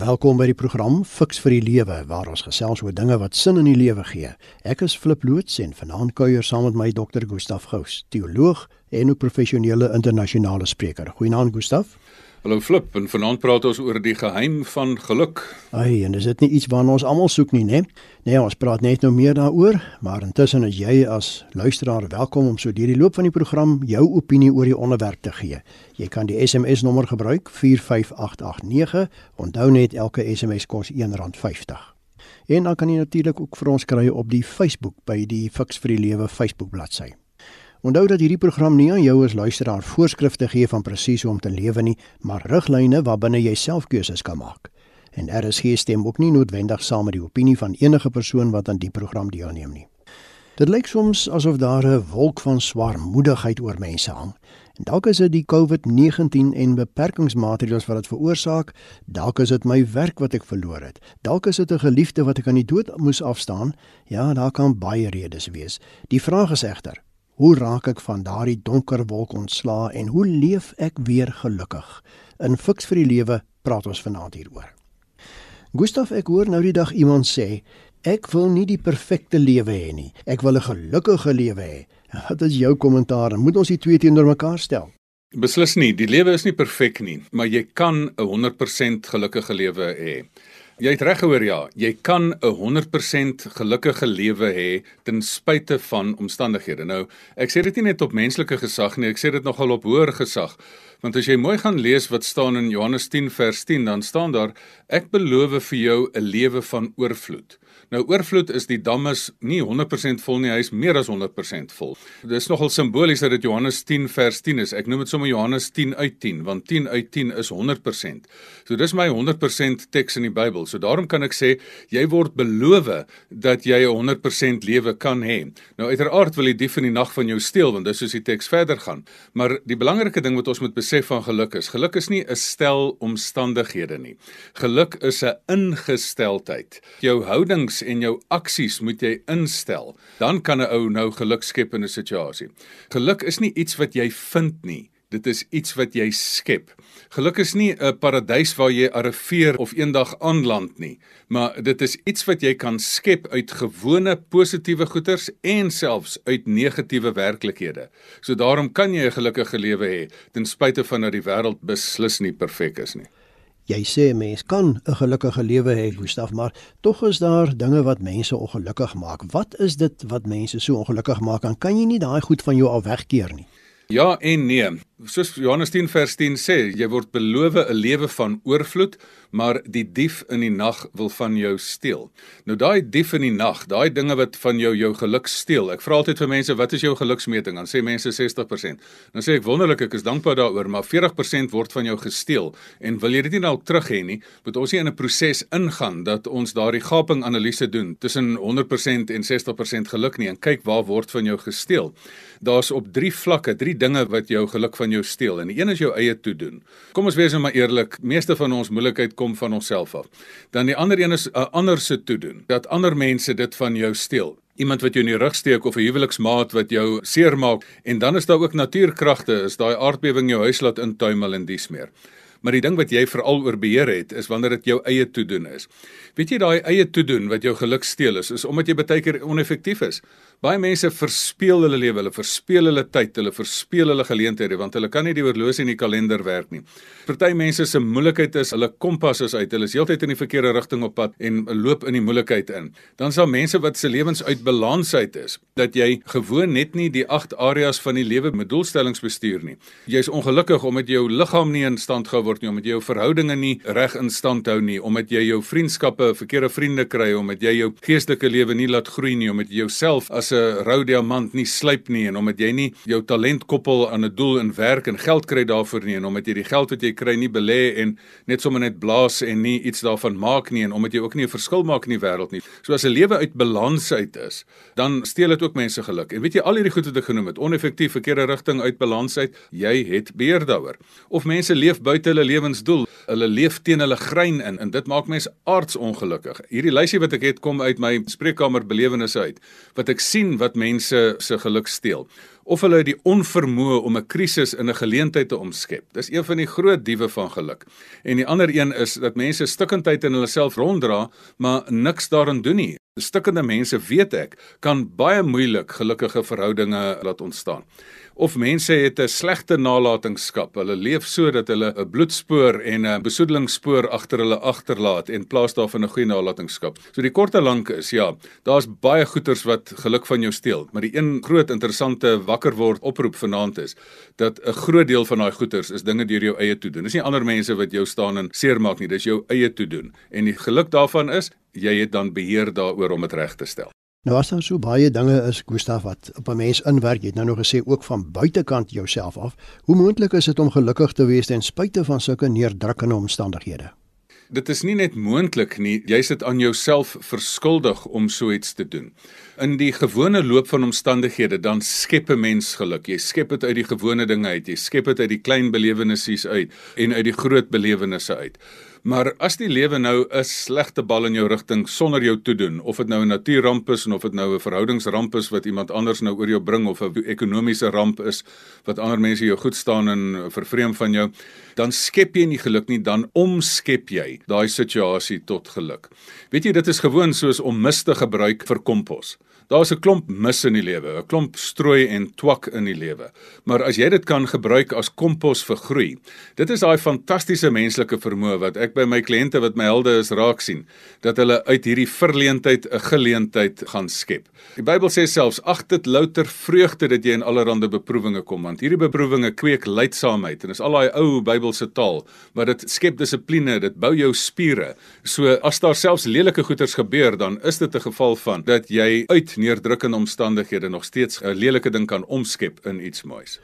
Welkom by die program Fix vir die Lewe waar ons gesels oor dinge wat sin in die lewe gee. Ek is Flip Loots en vanaand kuier saam met my dokter Gustaf Gous, teoloog en 'n professionele internasionale spreker. Goeienaand Gustaf. Hallo Flip, en vanaand praat ons oor die geheim van geluk. Ai, en dis dit nie iets waarna ons almal soek nie, né? Nee, ons praat net nou meer daaroor, maar intussen is jy as luisteraar welkom om so deur die loop van die program jou opinie oor die onderwerp te gee. Jy kan die SMS nommer gebruik 45889. Onthou net elke SMS kos R1.50. En dan kan jy natuurlik ook vir ons kry op die Facebook by die Fix vir die Lewe Facebook bladsy. Onthou dat hierdie program nie aan jou as luisteraar voorskrifte gee van presies hoe om te lewe nie, maar riglyne waarbinne jy self keuses kan maak. En RSG stem ook nie noodwendig saam met die opinie van enige persoon wat aan die program deelneem nie. Dit lyk soms asof daar 'n wolk van swaarmoedigheid oor mense hang. En dalk is dit die COVID-19 en beperkingsmaatreëls wat dit veroorsaak, dalk is dit my werk wat ek verloor het. Dalk is dit 'n geliefde wat ek aan die dood moes afstaan. Ja, daar kan baie redes wees. Die vraag is egter, Hoe raak ek van daardie donker wolk ontslaa en hoe leef ek weer gelukkig? In Fix vir die Lewe praat ons vanaand hieroor. Gustaf, ek hoor nou die dag iemand sê, ek wil nie die perfekte lewe hê nie. Ek wil 'n gelukkige lewe hê. Wat is jou kommentaar? Moet ons die twee teenoor mekaar stel? Beslis nie, die lewe is nie perfek nie, maar jy kan 'n 100% gelukkige lewe hê. Jy het reg gehoor ja, jy kan 'n 100% gelukkige lewe hê ten spyte van omstandighede. Nou, ek sê dit nie net op menslike gesag nie, ek sê dit nogal op hoër gesag. Want as jy mooi gaan lees wat staan in Johannes 10 vers 10, dan staan daar: Ek beloof vir jou 'n lewe van oorvloed. Nou oorvloed is die dam is nie 100% vol nie, hy is meer as 100% vol. Dit is nogal simbolies dat dit Johannes 10 vers 10 is. Ek noem dit sommer Johannes 10 uit 10, want 10 uit 10 is 100%. So dis my 100% teks in die Bybel. So daarom kan ek sê jy word beloof dat jy 'n 100% lewe kan hê. Nou uiteraard wil die dief in die nag van jou steel, want dis soos die teks verder gaan. Maar die belangrike ding wat ons moet besef van geluk is, geluk is nie 'n stel omstandighede nie. Geluk is 'n ingesteldheid. Jou houdings en jou aksies moet jy instel. Dan kan 'n ou nou geluk skep in 'n situasie. Geluk is nie iets wat jy vind nie. Dit is iets wat jy skep. Geluk is nie 'n paradys waar jy arriveer of eendag aanland nie, maar dit is iets wat jy kan skep uit gewone positiewe goeders en selfs uit negatiewe werklikhede. So daarom kan jy 'n gelukkige lewe hê ten spyte van dat die wêreld beslis nie perfek is nie. Jy sê mens kan 'n gelukkige lewe hê, Gustaf, maar tog is daar dinge wat mense ongelukkig maak. Wat is dit wat mense so ongelukkig maak? Kan jy nie daai goed van jou al wegkeer nie? Ja en nee. Soos Johannes 10 vers 10 sê, jy word beloof 'n lewe van oorvloed, maar die dief in die nag wil van jou steel. Nou daai dief in die nag, daai dinge wat van jou jou geluk steel. Ek vra altyd vir mense, wat is jou geluksmeting? Dan sê mense 60%. Dan sê ek wonderlik, ek is dankbaar daaroor, maar 40% word van jou gesteel. En wil jy dit nie dalk terug hê nie, moet ons nie in 'n proses ingaan dat ons daardie gaping analise doen tussen 100% en 60% geluk nie en kyk waar word van jou gesteel. Daar's op 3 vlakke, 3 dinge wat jou geluk van jou steel en een is jou eie toedoen. Kom ons wees nou maar eerlik, meeste van ons moeilikheid kom van onsself af. Dan die ander een is 'n ander se toedoen, dat ander mense dit van jou steel. Iemand wat jou in die rug steek of 'n huweliksmaat wat jou seermaak en dan is daar ook natuurkragte, is daai aardbewing jou huis laat intuimel en dies meer. Maar die ding wat jy veral oor beheer het, is wanneer dit jou eie toedoen is. Weet jy daai eie toedoen wat jou geluk steel is, is omdat jy baie keer oneffektief is. Baie mense verspeel hulle lewe, hulle verspeel hulle tyd, hulle verspeel hulle geleenthede want hulle kan nie die horlosie in die kalender werk nie. Party mense se moeilikheid is hulle kompas is uit, hulle is heeltyd in die verkeerde rigting op pad en loop in die moeilikheid in. Dan sal mense wat se lewens uit balans uit is, dat jy gewoon net nie die agt areas van die lewe met doelstellings bestuur nie. Jy's ongelukkig omdat jou liggaam nie in stand gehou word nie, omdat jy jou verhoudinge nie reg in stand hou nie, omdat jy jou vriendskappe, verkeerde vriende kry, omdat jy jou geestelike lewe nie laat groei nie, omdat jy jouself as 'n rou diamant nie slyp nie en omdat jy nie jou talent koppel aan 'n doel in werk en geld kry daarvoor nie en omdat jy die geld wat jy kry nie belê en net sommer net blaas en nie iets daarvan maak nie en omdat jy ook nie 'n verskil maak in die wêreld nie. So as 'n lewe uit balans uit is, dan steel dit ook mense geluk. En weet jy al hierdie goed wat ek genoem het, oneffektief, verkeerde rigting uit balans uit, jy het beheer daaroor. Of mense leef buite hulle lewensdoel. Hulle leef teen hulle grein in en dit maak mense aardsongelukkig. Hierdie lysie wat ek het kom uit my spreekkamer belewennisse uit. Wat ek sien wat mense se geluk steel of hulle die onvermoë om 'n krisis in 'n geleentheid te omskep. Dis een van die groot diewe van geluk. En die ander een is dat mense stikkindheid in hulle self ronddra, maar niks daaraan doen nie. Stikkende mense, weet ek, kan baie moeilik gelukkige verhoudinge laat ontstaan of mense het 'n slegte nalatenskap. Hulle leef so dat hulle 'n bloedspoor en 'n besoedelingsspoor agter hulle agterlaat en plaas daarvan 'n goeie nalatenskap. So die korte lank is ja, daar's baie goeters wat geluk van jou steel, maar die een groot interessante wakker word oproep vanaand is dat 'n groot deel van daai goeters is dinge deur jou eie toe doen. Dis nie ander mense wat jou staan en seermaak nie, dis jou eie toe doen. En die geluk daarvan is jy het dan beheer daaroor om dit reg te stel. Nou as daar so baie dinge is, Gustaf, wat op 'n mens inwerk, jy het nou nog gesê ook van buitekant jouself af. Hoe moontlik is dit om gelukkig te wees ten spyte van sulke neerdrukkende omstandighede? Dit is nie net moontlik nie, jy sit aan jouself verskuldig om so iets te doen. In die gewone loop van omstandighede dan skep 'n mens geluk. Jy skep dit uit die gewone dinge uit, jy skep dit uit die klein belewennisse uit en uit die groot belewennisse uit. Maar as die lewe nou 'n slegte bal in jou rigting sonder jou toedoen, of dit nou 'n natuurramp is of dit nou 'n verhoudingsramp is wat iemand anders nou oor jou bring of 'n ekonomiese ramp is wat ander mense jou goed staan en vervreem van jou, dan skep jy nie geluk nie, dan omskep jy daai situasie tot geluk. Weet jy, dit is gewoon soos om mis te gebruik vir kompos. Daar's 'n klomp mis in die lewe, 'n klomp strooi en twak in die lewe. Maar as jy dit kan gebruik as kompos vir groei, dit is daai fantastiese menslike vermoë wat ek by my kliënte wat my helde is raak sien, dat hulle uit hierdie verleentheid 'n geleentheid gaan skep. Die Bybel sê selfs ag dit louter vreugde dat jy in allerlei beproewinge kom, want hierdie beproewinge kweek lydsaamheid en dis al daai ou Bybelse taal, maar dit skep dissipline, dit bou jou spiere. So as daar selfs lelike goeters gebeur, dan is dit 'n geval van dat jy uit neerdrukkende omstandighede nog steeds 'n lelike ding kan omskep in iets moois.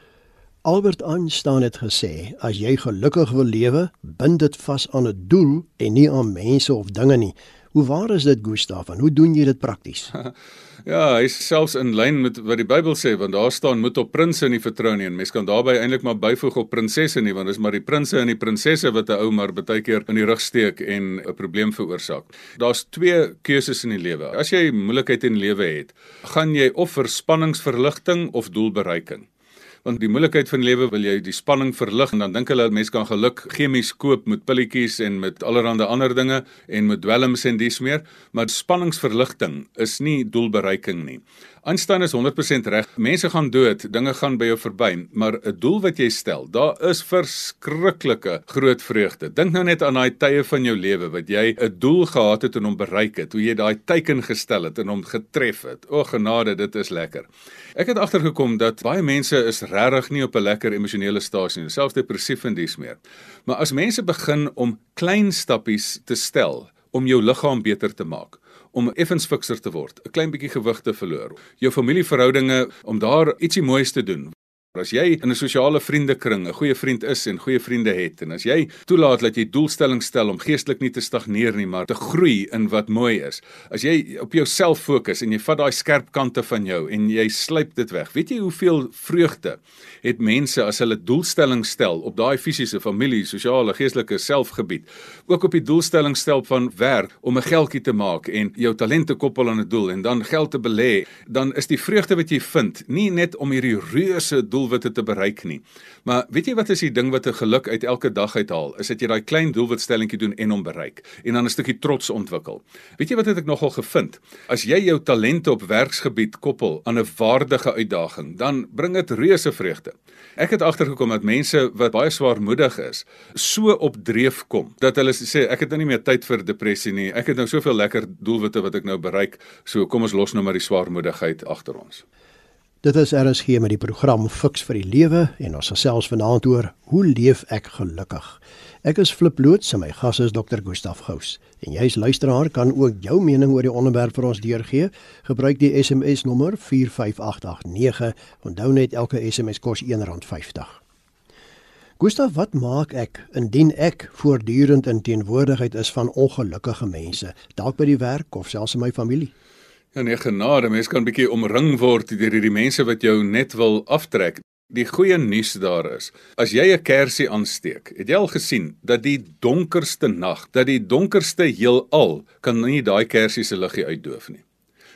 Albert Einstein het gesê, as jy gelukkig wil lewe, bind dit vas aan 'n doel en nie aan mense of dinge nie. Hoe waar is dit, Gustaf? Hoe doen jy dit prakties? Ja, hy is selfs in lyn met wat die Bybel sê, want daar staan moet op prinses nie vertrou nie en mens kan daarbey eintlik maar byvoeg op prinsesse nie, want dis maar die prinses en die prinsesse wat 'n ou maar baie keer in die rug steek en 'n probleem veroorsaak. Daar's twee keuses in die lewe. As jy moeilikheid in die lewe het, gaan jy of vir spanningsverligting of doelbereiking want die moeilikheid van lewe wil jy die spanning verlig en dan dink hulle mense kan geluk chemies koop met pilletjies en met allerlei ander dinge en met dwelms en dis meer maar spanningsverligting is nie doelbereiking nie Einstein is 100% reg. Mense gaan dood, dinge gaan by jou verby, maar 'n doel wat jy stel, daar is verskriklike groot vreugde. Dink nou net aan daai tye van jou lewe wat jy 'n doel gehad het en hom bereik het, hoe jy daai teiken gestel het en hom getref het. O genade, dit is lekker. Ek het agtergekom dat baie mense is regtig nie op 'n lekker emosionele stasie nie, selfs depressief en dis meer. Maar as mense begin om klein stappies te stel om jou liggaam beter te maak, om effens fikser te word, 'n klein bietjie gewig te verloor. Jou familieverhoudinge om daar ietsie moois te doen. As jy in 'n sosiale vriendekring 'n goeie vriend is en goeie vriende het en as jy toelaat dat jy doelstellings stel om geestelik nie te stagneer nie maar te groei in wat mooi is. As jy op jouself fokus en jy vat daai skerp kante van jou en jy slyp dit weg. Weet jy hoeveel vreugde het mense as hulle doelstellings stel op daai fisiese, familie, sosiale, geestelike selfgebied. Ook op die doelstelling stel van werk om 'n geldjie te maak en jou talente koppel aan 'n doel en dan geld te belê, dan is die vreugde wat jy vind nie net om hierdie reuse doel doelwitte te bereik nie. Maar weet jy wat is die ding wat 'n geluk uit elke dag uithaal? Is dit jy daai klein doelwitstellingkie doen en hom bereik en dan 'n stukkie trots ontwikkel. Weet jy wat het ek nogal gevind? As jy jou talente op werksgebied koppel aan 'n waardige uitdaging, dan bring dit reuse vreugde. Ek het agtergekom dat mense wat baie swaarmoedig is, so op dreef kom dat hulle sê ek het nou nie meer tyd vir depressie nie. Ek het nou soveel lekker doelwitte wat ek nou bereik. So kom ons los nou maar die swaarmoedigheid agter ons. Dit is RSG met die program Fix vir die Lewe en ons gesels vanaand oor hoe leef ek gelukkig. Ek is Flip Loots en my gas is Dr. Gustaf Gous. En jy as luisteraar kan ook jou mening oor die onderwerp vir ons deurgee. Gebruik die SMS nommer 45889. Onthou net elke SMS kos R1.50. Gustaf, wat maak ek indien ek voortdurend in teenwoordigheid is van ongelukkige mense, dalk by die werk of selfs in my familie? Ja nee, genade, mense kan 'n bietjie omring word deur hierdie mense wat jou net wil aftrek. Die goeie nuus daar is, as jy 'n kersie aansteek, het jy al gesien dat die donkerste nag, dat die donkerste heelal kan nie daai kersie se liggie uitdoof nie.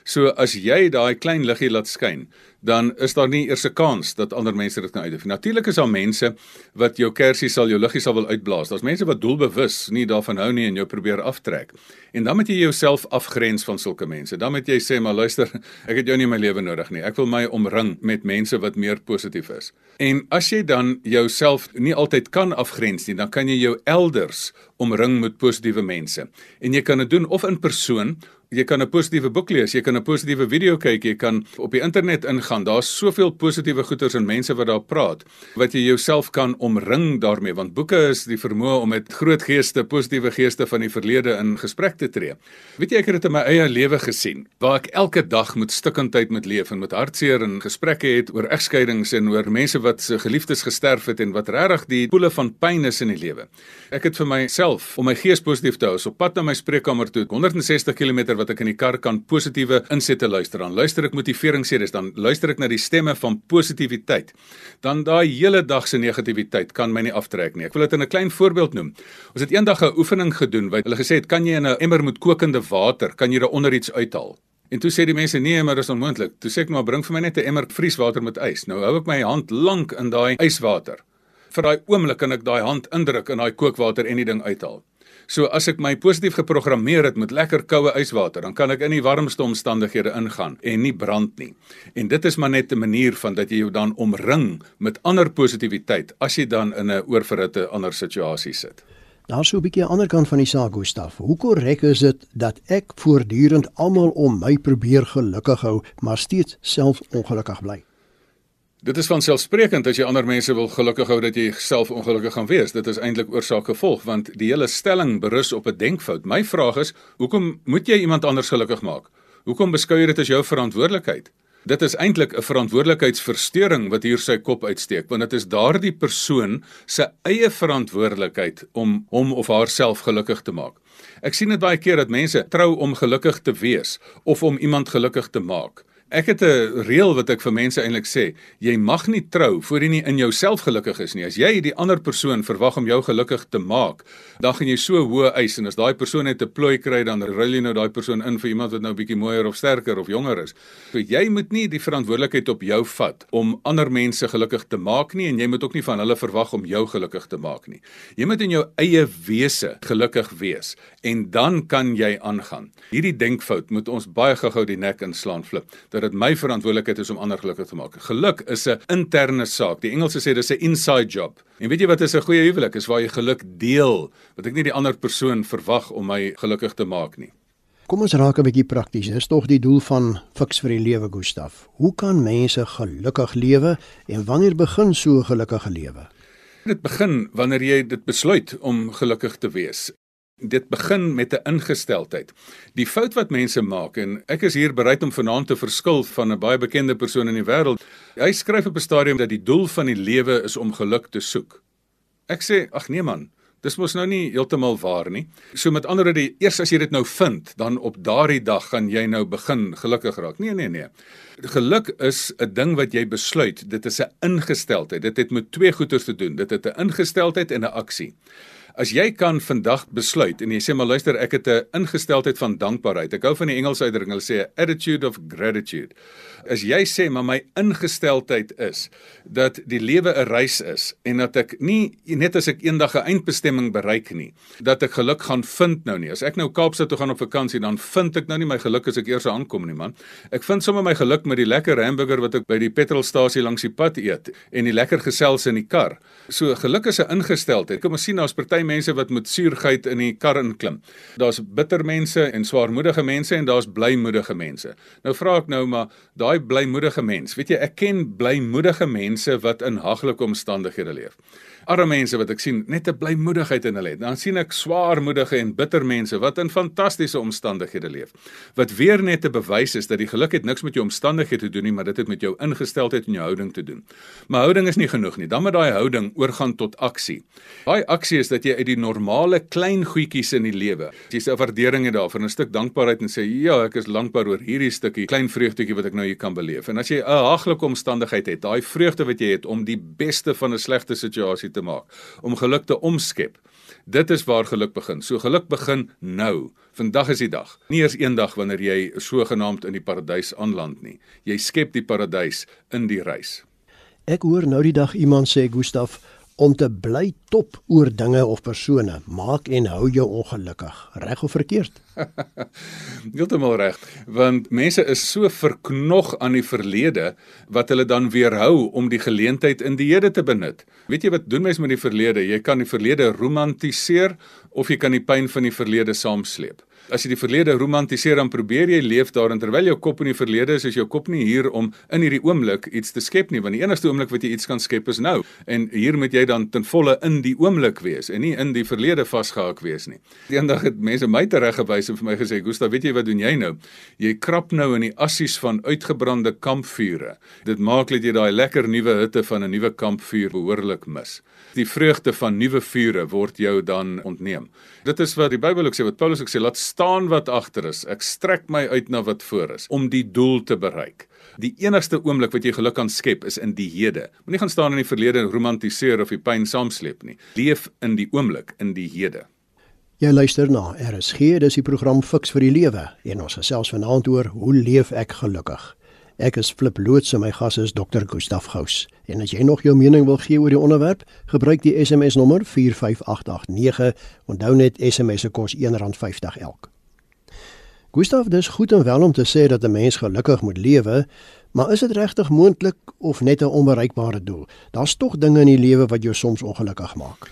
So as jy daai klein liggie laat skyn, dan is daar nie eers 'n kans dat ander mense dit kan uitdef. Natuurlik is daar mense wat jou kersie sal jou liggie sal wil uitblaas. Daar's mense wat doelbewus nie daarvan hou nie en jou probeer aftrek. En dan moet jy jouself afgrens van sulke mense. Dan moet jy sê maar luister, ek het jou nie in my lewe nodig nie. Ek wil my omring met mense wat meer positief is. En as jy dan jouself nie altyd kan afgrens nie, dan kan jy jou elders omring met positiewe mense. En jy kan dit doen of in persoon Jy kan 'n positiewe boek lees, jy kan 'n positiewe video kyk, jy kan op die internet ingaan. Daar's soveel positiewe goeters en mense wat daar praat wat jy jouself kan omring daarmee want boeke is die vermoë om met groot geeste, positiewe geeste van die verlede in gesprek te tree. Weet jy ek het dit in my eie lewe gesien waar ek elke dag met stikkindheid moet leef en met hartseer en gesprekke het oor egskeidings en oor mense wat se geliefdes gesterf het en wat regtig die poele van pyn is in die lewe. Ek het vir myself om my gees positief te hou, so pad na my spreekkamer toe, 160 km wat ek in die kar kan positiewe insette luister. Dan luister ek motiveringsseries, dan luister ek na die stemme van positiwiteit. Dan daai hele dag se negativiteit kan my nie aftrek nie. Ek wil dit in 'n klein voorbeeld noem. Ons het eendag 'n oefening gedoen waar hulle gesê het, "Kan jy in 'n emmer met kokende water, kan jy daar onder iets uithaal?" En toe sê die mense nee, maar dit is onmoontlik. Toe sê ek maar bring vir my net 'n emmer vrieswater met ys. Nou hou ek my hand lank in daai yswater. Vir daai oomblik kan ek daai hand indruk in daai kookwater en die ding uithaal. So as ek my positief geprogrammeer het met lekker koue yswater, dan kan ek in die warmste omstandighede ingaan en nie brand nie. En dit is maar net 'n manier van dat jy jou dan omring met ander positiwiteit as jy dan in 'n oorverhitte ander situasie sit. Daar sou 'n bietjie aan die ander kant van die saak, Gustaf. Hoe korrek is dit dat ek voortdurend almal om my probeer gelukkig hou, maar steeds self ongelukkig bly? Dit is van selfsprekend as jy ander mense wil gelukkig hou dat jy self ongelukkig gaan wees. Dit is eintlik oorsaak gevolg want die hele stelling berus op 'n denkfout. My vraag is, hoekom moet jy iemand anders gelukkig maak? Hoekom beskou jy dit as jou verantwoordelikheid? Dit is eintlik 'n verantwoordelikheidsversteuring wat hier sy kop uitsteek, want dit is daardie persoon se eie verantwoordelikheid om hom of haarself gelukkig te maak. Ek sien dit baie keer dat mense trou om gelukkig te wees of om iemand gelukkig te maak. Ek het 'n reël wat ek vir mense eintlik sê, jy mag nie trou voor jy nie in jouself gelukkig is nie. As jy die ander persoon verwag om jou gelukkig te maak, dan gaan jy so hoë eis en as daai persoon net 'n plooi kry, dan ruil jy nou daai persoon in vir iemand wat nou bietjie mooier of sterker of jonger is. So jy moet nie die verantwoordelikheid op jou vat om ander mense gelukkig te maak nie en jy moet ook nie van hulle verwag om jou gelukkig te maak nie. Jy moet in jou eie wese gelukkig wees en dan kan jy aangaan. Hierdie denkfout moet ons baie gou-gou die nek inslaan flip dat dit my verantwoordelikheid is om ander gelukkig te maak. Geluk is 'n interne saak. Die Engelse sê dis 'n inside job. En weet jy wat is 'n goeie huwelik? Is waar jy geluk deel, wat ek nie die ander persoon verwag om my gelukkig te maak nie. Kom ons raak 'n bietjie prakties. Dis tog die doel van Fix vir die lewe, Gustaf. Hoe kan mense gelukkig lewe en wanneer begin so 'n gelukkige lewe? Dit begin wanneer jy dit besluit om gelukkig te wees dit begin met 'n ingesteldheid. Die fout wat mense maak en ek is hier bereid om vanaand te verskil van 'n baie bekende persoon in die wêreld. Hy skryf op 'n stadium dat die doel van die lewe is om geluk te soek. Ek sê, ag nee man, dis mos nou nie heeltemal waar nie. So met ander woorde, eers as jy dit nou vind, dan op daardie dag gaan jy nou begin gelukkig raak. Nee, nee, nee. Geluk is 'n ding wat jy besluit. Dit is 'n ingesteldheid. Dit het met twee goeders te doen. Dit het 'n ingesteldheid en 'n aksie. As jy kan vandag besluit en jy sê maar luister ek het 'n ingesteldheid van dankbaarheid. Ek hou van die Engelse uitdrukking, hulle sê attitude of gratitude. As jy sê maar my ingesteldheid is dat die lewe 'n reis is en dat ek nie net as ek eendag 'n eindbestemming bereik nie, dat ek geluk gaan vind nou nie. As ek nou Kaapstad toe gaan op vakansie, dan vind ek nou nie my geluk as ek eers aankom nie, man. Ek vind sommer my geluk met die lekker hamburger wat ek by die petrolstasie langs die pad eet en die lekker gesels in die kar. So geluk is 'n ingesteldheid. Kom ons sien daar's party mense wat met suurheid in die kar inklim. Daar's bitter mense en swaarmoedige mense en daar's blymoedige mense. Nou vra ek nou maar daai blymoedige mens. Weet jy, ek ken blymoedige mense wat in haglike omstandighede leef arme mense wat ek sien net 'n blymoedigheid in hulle het. Dan sien ek swaarmoedige en bitter mense wat in fantastiese omstandighede leef. Wat weer net 'n bewys is dat die geluk het niks met jou omstandighede te doen nie, maar dit het met jou ingesteldheid en jou houding te doen. Maar houding is nie genoeg nie. Dan moet daai houding oorgaan tot aksie. Daai aksie is dat jy uit die normale klein goedjies in die lewe, jy sê waardering het daarvoor 'n stuk dankbaarheid en sê ja, ek is dankbaar oor hierdie stukkie klein vreugdetjie wat ek nou hier kan beleef. En as jy 'n haglike omstandigheid het, daai vreugde wat jy het om die beste van 'n slegte situasie te maak, om geluk te omskep. Dit is waar geluk begin. So geluk begin nou. Vandag is die dag. Nie eers eendag wanneer jy sogenaamd in die paradys aanland nie. Jy skep die paradys in die reis. Ek hoor nou die dag iemand sê Gustaf om te bly top oor dinge of persone maak en hou jou ongelukkig. Reg of verkeerd? Heeltemal reg, want mense is so verknog aan die verlede wat hulle dan weerhou om die geleentheid in die hede te benut. Weet jy wat doen mense met die verlede? Jy kan die verlede romantiseer of jy kan die pyn van die verlede saamsleep as jy die verlede romantiseer dan probeer jy leef daarin terwyl jou kop in die verlede is, is jou kop nie hier om in hierdie oomblik iets te skep nie, want die enigste oomblik wat jy iets kan skep is nou. En hier moet jy dan ten volle in die oomblik wees en nie in die verlede vasgehak wees nie. Eendag het mense my tereggewys en vir my gesê, "Gustav, weet jy wat doen jy nou? Jy krap nou in die assies van uitgebrande kampvure. Dit maak dat jy daai lekker nuwe hitte van 'n nuwe kampvuur behoorlik mis." Die vreugde van nuwe vure word jou dan ontneem. Dit is wat die Bybel ook sê, wat Paulus ook sê, laat staan wat agter is. Ek strek my uit na wat voor is om die doel te bereik. Die enigste oomblik wat jy geluk kan skep is in die hede. Moenie gaan staan in die verlede en romantiseer of die pyn saamsleep nie. Leef in die oomblik, in die hede. Jy luister na RSG, dis die program Fix vir die Lewe en ons gesels vanaand oor hoe leef ek gelukkig. Ek is Flip Loots en my gas is Dr. Gustaf Gous. En as jy nog jou mening wil gee oor die onderwerp, gebruik die SMS nommer 45889. Onthou net SMS se kos R1.50 elk. Gustaf, dis goed en wel om te sê dat 'n mens gelukkig moet lewe, maar is dit regtig moontlik of net 'n onbereikbare doel? Daar's tog dinge in die lewe wat jou soms ongelukkig maak.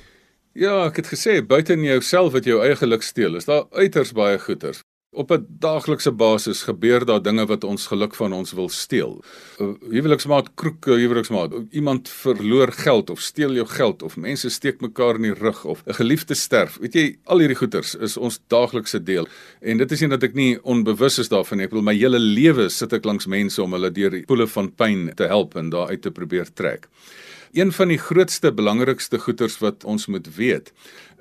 Ja, ek het gesê buite in jouself wat jou eie geluk steel, is daar uiters baie goeters. Op 'n daaglikse basis gebeur daar dinge wat ons geluk van ons wil steel. Huweliksmaat kroek, huweliksmaat, iemand verloor geld of steel jou geld of mense steek mekaar in die rug of 'n geliefde sterf. Weet jy, al hierdie goeters is ons daaglikse deel. En dit is nie dat ek nie onbewus is daarvan nie. Ek wil my hele lewe sit ek langs mense om hulle deur die poele van pyn te help en daar uit te probeer trek. Een van die grootste belangrikste goeters wat ons moet weet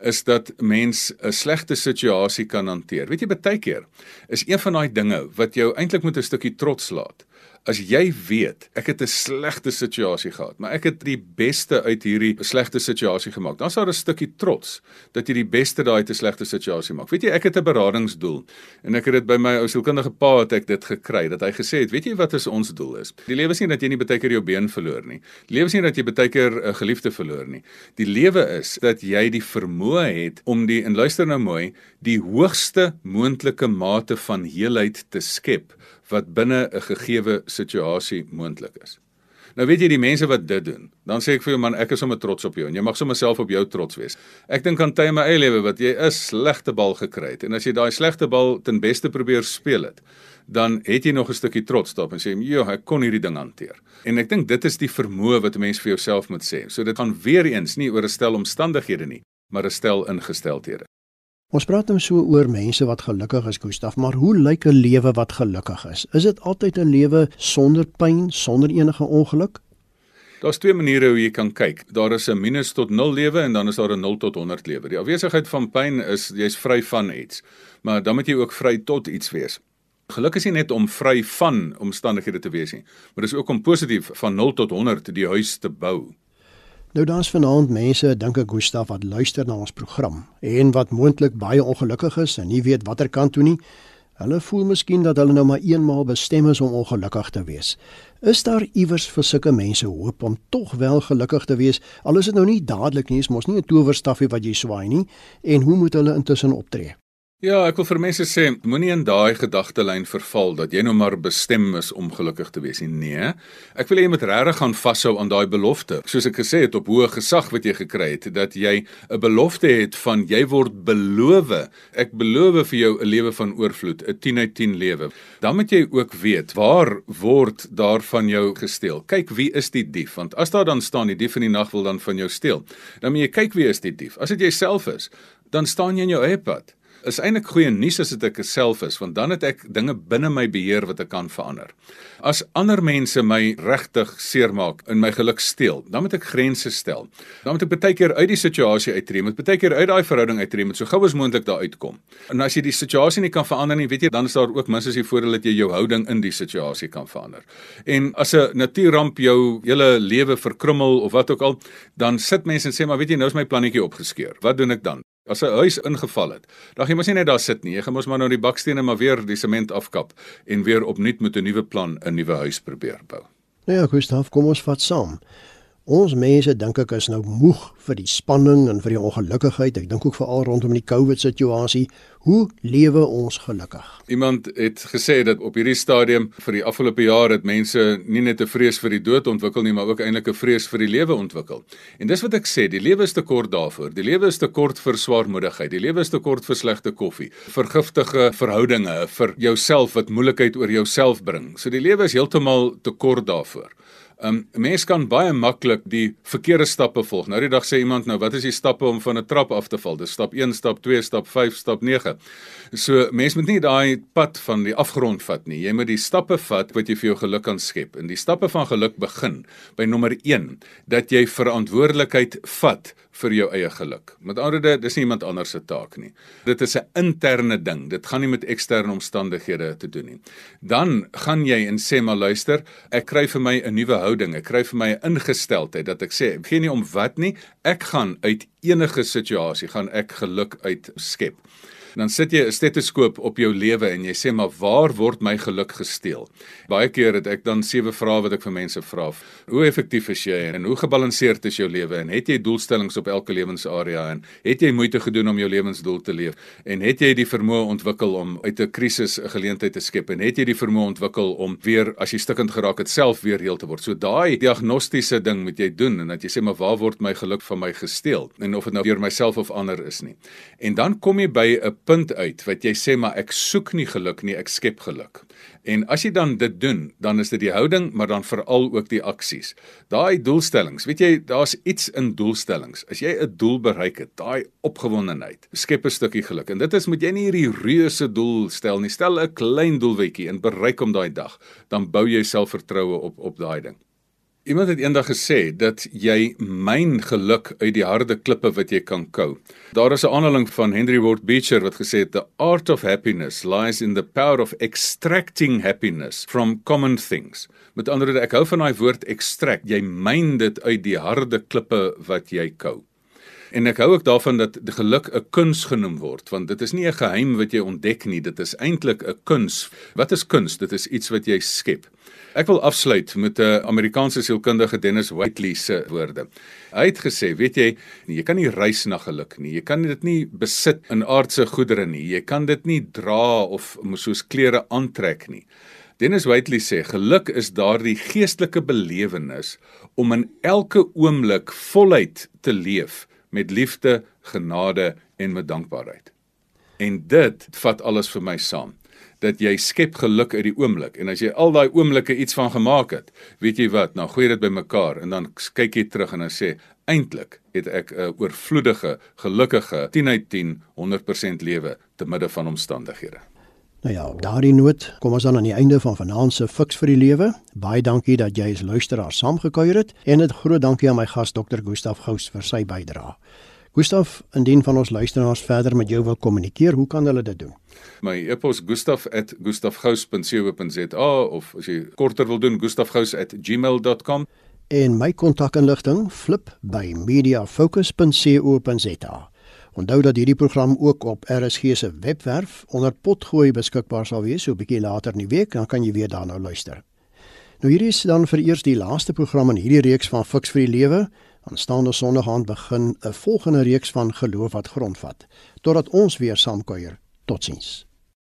is dat mens 'n slegte situasie kan hanteer. Weet jy baie keer is een van daai dinge wat jou eintlik met 'n stukkie trots laat as jy weet ek het 'n slegte situasie gehad, maar ek het die beste uit hierdie slegte situasie gemaak. Dan daar 'n stukkie trots dat jy die beste daai 'n slegte situasie maak. Weet jy, ek het 'n beradingsdoel en ek het dit by my ou sielkundige pa het ek dit gekry dat hy gesê het, weet jy wat is ons doel is? Die lewe is nie dat jy nie baie keer jou been verloor nie. Die lewe is nie dat jy baie keer 'n geliefde verloor nie. Die lewe is dat jy die vermoë het om die en luister nou mooi, die hoogste moontlike mate van heelheid te skep wat binne 'n gegeewe situasie moontlik is. Nou weet jy die mense wat dit doen, dan sê ek vir jou man, ek is sommer trots op jou en jy mag sommer self op jou trots wees. Ek dink aan tye in my eie lewe wat jy 'n slegte bal gekry het en as jy daai slegte bal ten beste probeer speel het, dan het jy nog 'n stukkie trots daarop en sê, "Jo, ek kon hierdie ding hanteer." En ek dink dit is die vermoë wat 'n mens vir jouself moet sê. So dit gaan weer eens nie oor 'n stel omstandighede nie, maar 'n stel ingesteldhede. Ons praat nou so oor mense wat gelukkig is, Gustaf, maar hoe lyk 'n lewe wat gelukkig is? Is dit altyd 'n lewe sonder pyn, sonder enige ongeluk? Daar's twee maniere hoe jy kan kyk. Daar is 'n minus tot 0 lewe en dan is daar 'n 0 tot 100 lewe. Die afwesigheid van pyn is jy's vry van iets, maar dan moet jy ook vry tot iets wees. Geluk is nie net om vry van omstandighede te wees nie, maar dis ook om positief van 0 tot 100 die huis te bou. Nou daar's vanaand mense, dink ek Gustaf wat luister na ons program en wat moontlik baie ongelukkig is en nie weet watter kant toe nie. Hulle voel miskien dat hulle nou maar eenmaal bestem is om ongelukkig te wees. Is daar iewers vir sulke mense hoop om tog wel gelukkig te wees? Al is dit nou nie dadelik nie, is mos nie 'n towerstafie wat jy swaai nie en hoe moet hulle intussen optree? Ja, ek wil vir mense sê, moenie in daai gedagtelyn verval dat jy nou maar bestem is om gelukkig te wees nie. Nee, ek wil hê jy moet regtig gaan vashou aan daai belofte. Soos ek gesê het op hoë gesag wat jy gekry het, dat jy 'n belofte het van jy word beloof. Ek beloof vir jou 'n lewe van oorvloed, 'n 10 uit 10 lewe. Dan moet jy ook weet waar word daarvan jou gesteel. Kyk wie is die dief? Want as daar dan staan die dief in die nag wil dan van jou steel, dan moet jy kyk wie is die dief. As dit jouself is, dan staan jy in jou eie pad is eintlik goeie nuus as dit ek self is want dan het ek dinge binne my beheer wat ek kan verander. As ander mense my regtig seermaak en my geluk steel, dan moet ek grense stel. Dan moet ek baie keer uit die situasie uittreë, moet baie keer uit daai verhouding uittreë, moet so gou as moontlik daar uitkom. En as jy die situasie nie kan verander nie, weet jy, dan is daar ook minstens die voordeel dat jy jou houding in die situasie kan verander. En as 'n natuurramp jou hele lewe verkrummel of wat ook al, dan sit mense en sê maar weet jy, nou is my plannetjie opgeskeur. Wat doen ek dan? As 'n huis ingeval het, dan jy mos nie net daar sit nie. Jy gaan mos maar nou die bakstene maar weer die sement afkap en weer opnuut met 'n nuwe plan 'n nuwe huis probeer bou. Nou ja, Gustav, kom ons vat saam. Ons mense dink ek is nou moeg vir die spanning en vir die ongelukkigheid. Ek dink ook veral rondom die COVID situasie. Hoe lewe ons gelukkig? Iemand het gesê dat op hierdie stadium vir die afgelope jaar het mense nie net 'n vrees vir die dood ontwikkel nie, maar ook eintlik 'n vrees vir die lewe ontwikkel. En dis wat ek sê, die lewe is te kort daarvoor. Die lewe is te kort vir swaarmoedigheid. Die lewe is te kort vir slegte koffie, vir giftige verhoudinge, vir jouself wat moeilikheid oor jouself bring. So die lewe is heeltemal te kort daarvoor. Um, Mens kan baie maklik die verkeerde stappe volg. Nou die dag sê iemand nou, wat is die stappe om van 'n trap af te val? Dis stap 1, stap 2, stap 5, stap 9. So mens moet nie daai pad van die afgrond vat nie. Jy moet die stappe vat wat jy vir jou geluk kan skep. En die stappe van geluk begin by nommer 1 dat jy verantwoordelikheid vat vir jou eie geluk. Met ander woorde, dis nie iemand anders se taak nie. Dit is 'n interne ding. Dit gaan nie met eksterne omstandighede te doen nie. Dan gaan jy en sê maar luister, ek kry vir my 'n nuwe houding. Ek kry vir my 'n ingesteldheid dat ek sê, gee nie om wat nie. Ek gaan uit enige situasie gaan ek geluk uit skep dan sit jy 'n stetoskoop op jou lewe en jy sê maar waar word my geluk gesteel? Baie keer het ek dan sewe vrae wat ek vir mense vra. Hoe effektief is jy en hoe gebalanseerd is jou lewe en het jy doelstellings op elke lewensarea en het jy moeite gedoen om jou lewensdoel te leef en het jy die vermoë ontwikkel om uit 'n krisis 'n geleentheid te skep en het jy die vermoë ontwikkel om weer as jy stukkend geraak het self weer heel te word? So daai diagnostiese ding moet jy doen en dat jy sê maar waar word my geluk van my gesteel en of dit nou deur myself of ander is nie. En dan kom jy by 'n punt uit wat jy sê maar ek soek nie geluk nie, ek skep geluk. En as jy dan dit doen, dan is dit die houding, maar dan veral ook die aksies. Daai doelstellings, weet jy, daar's iets in doelstellings. As jy 'n doel bereik het, daai opgewondenheid, skep 'n stukkie geluk. En dit is moet jy nie hierdie reuse doel stel nie. Stel 'n klein doelwetjie en bereik hom daai dag, dan bou jy selfvertroue op op daai ding. Iemand het eendag gesê dat jy myn geluk uit die harde klippe wat jy kan kou. Daar is 'n aanhaling van Henry Ward Beecher wat gesê het the art of happiness lies in the power of extracting happiness from common things. Met ander woorde, ek hou van daai woord extract. Jy myn dit uit die harde klippe wat jy kou. En ek hou ook daarvan dat geluk 'n kuns genoem word, want dit is nie 'n geheim wat jy ontdek nie, dit is eintlik 'n kuns. Wat is kuns? Dit is iets wat jy skep. Ek wil afsluit met 'n Amerikaanse sielkundige Dennis Whiteley se woorde. Hy het gesê, weet jy, jy kan nie reis na geluk nie. Jy kan dit nie besit in aardse goedere nie. Jy kan dit nie dra of soos klere aantrek nie. Dennis Whiteley sê geluk is daardie geestelike belewenis om in elke oomblik voluit te leef met liefde, genade en met dankbaarheid. En dit vat alles vir my saam dat jy skep geluk uit die oomblik en as jy al daai oomblikke iets van gemaak het, weet jy wat, nou gooi dit bymekaar en dan kyk jy terug en dan sê eintlik het ek 'n oorvloedige, gelukkige 10 uit 10 100% lewe te midde van omstandighede. Nou ja, op daardie noot kom ons dan aan die einde van vanaand se Fix vir die Lewe. Baie dankie dat jy as luisteraar saamgekuier het en 'n groot dankie aan my gas Dr. Gustaf Gous vir sy bydrae. Gustaf, indien van ons luisteraars verder met jou wil kommunikeer, hoe kan hulle dit doen? My e-pos gustaf@gustafgous.co.za of as jy korter wil doen gustafgous@gmail.com en my kontakinligting flip by mediafocus.co.za. Onthou dat hierdie program ook op RSG se webwerf onder potgooi beskikbaar sal wees so 'n bietjie later in die week, dan kan jy weer daarna luister. Nou hierdie is dan vir eers die laaste program in hierdie reeks van Fix vir die Lewe. Aanstaande Sondag aand begin 'n volgende reeks van geloof wat grondvat. Totdat ons weer saamkuier. Totsiens.